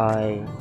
哎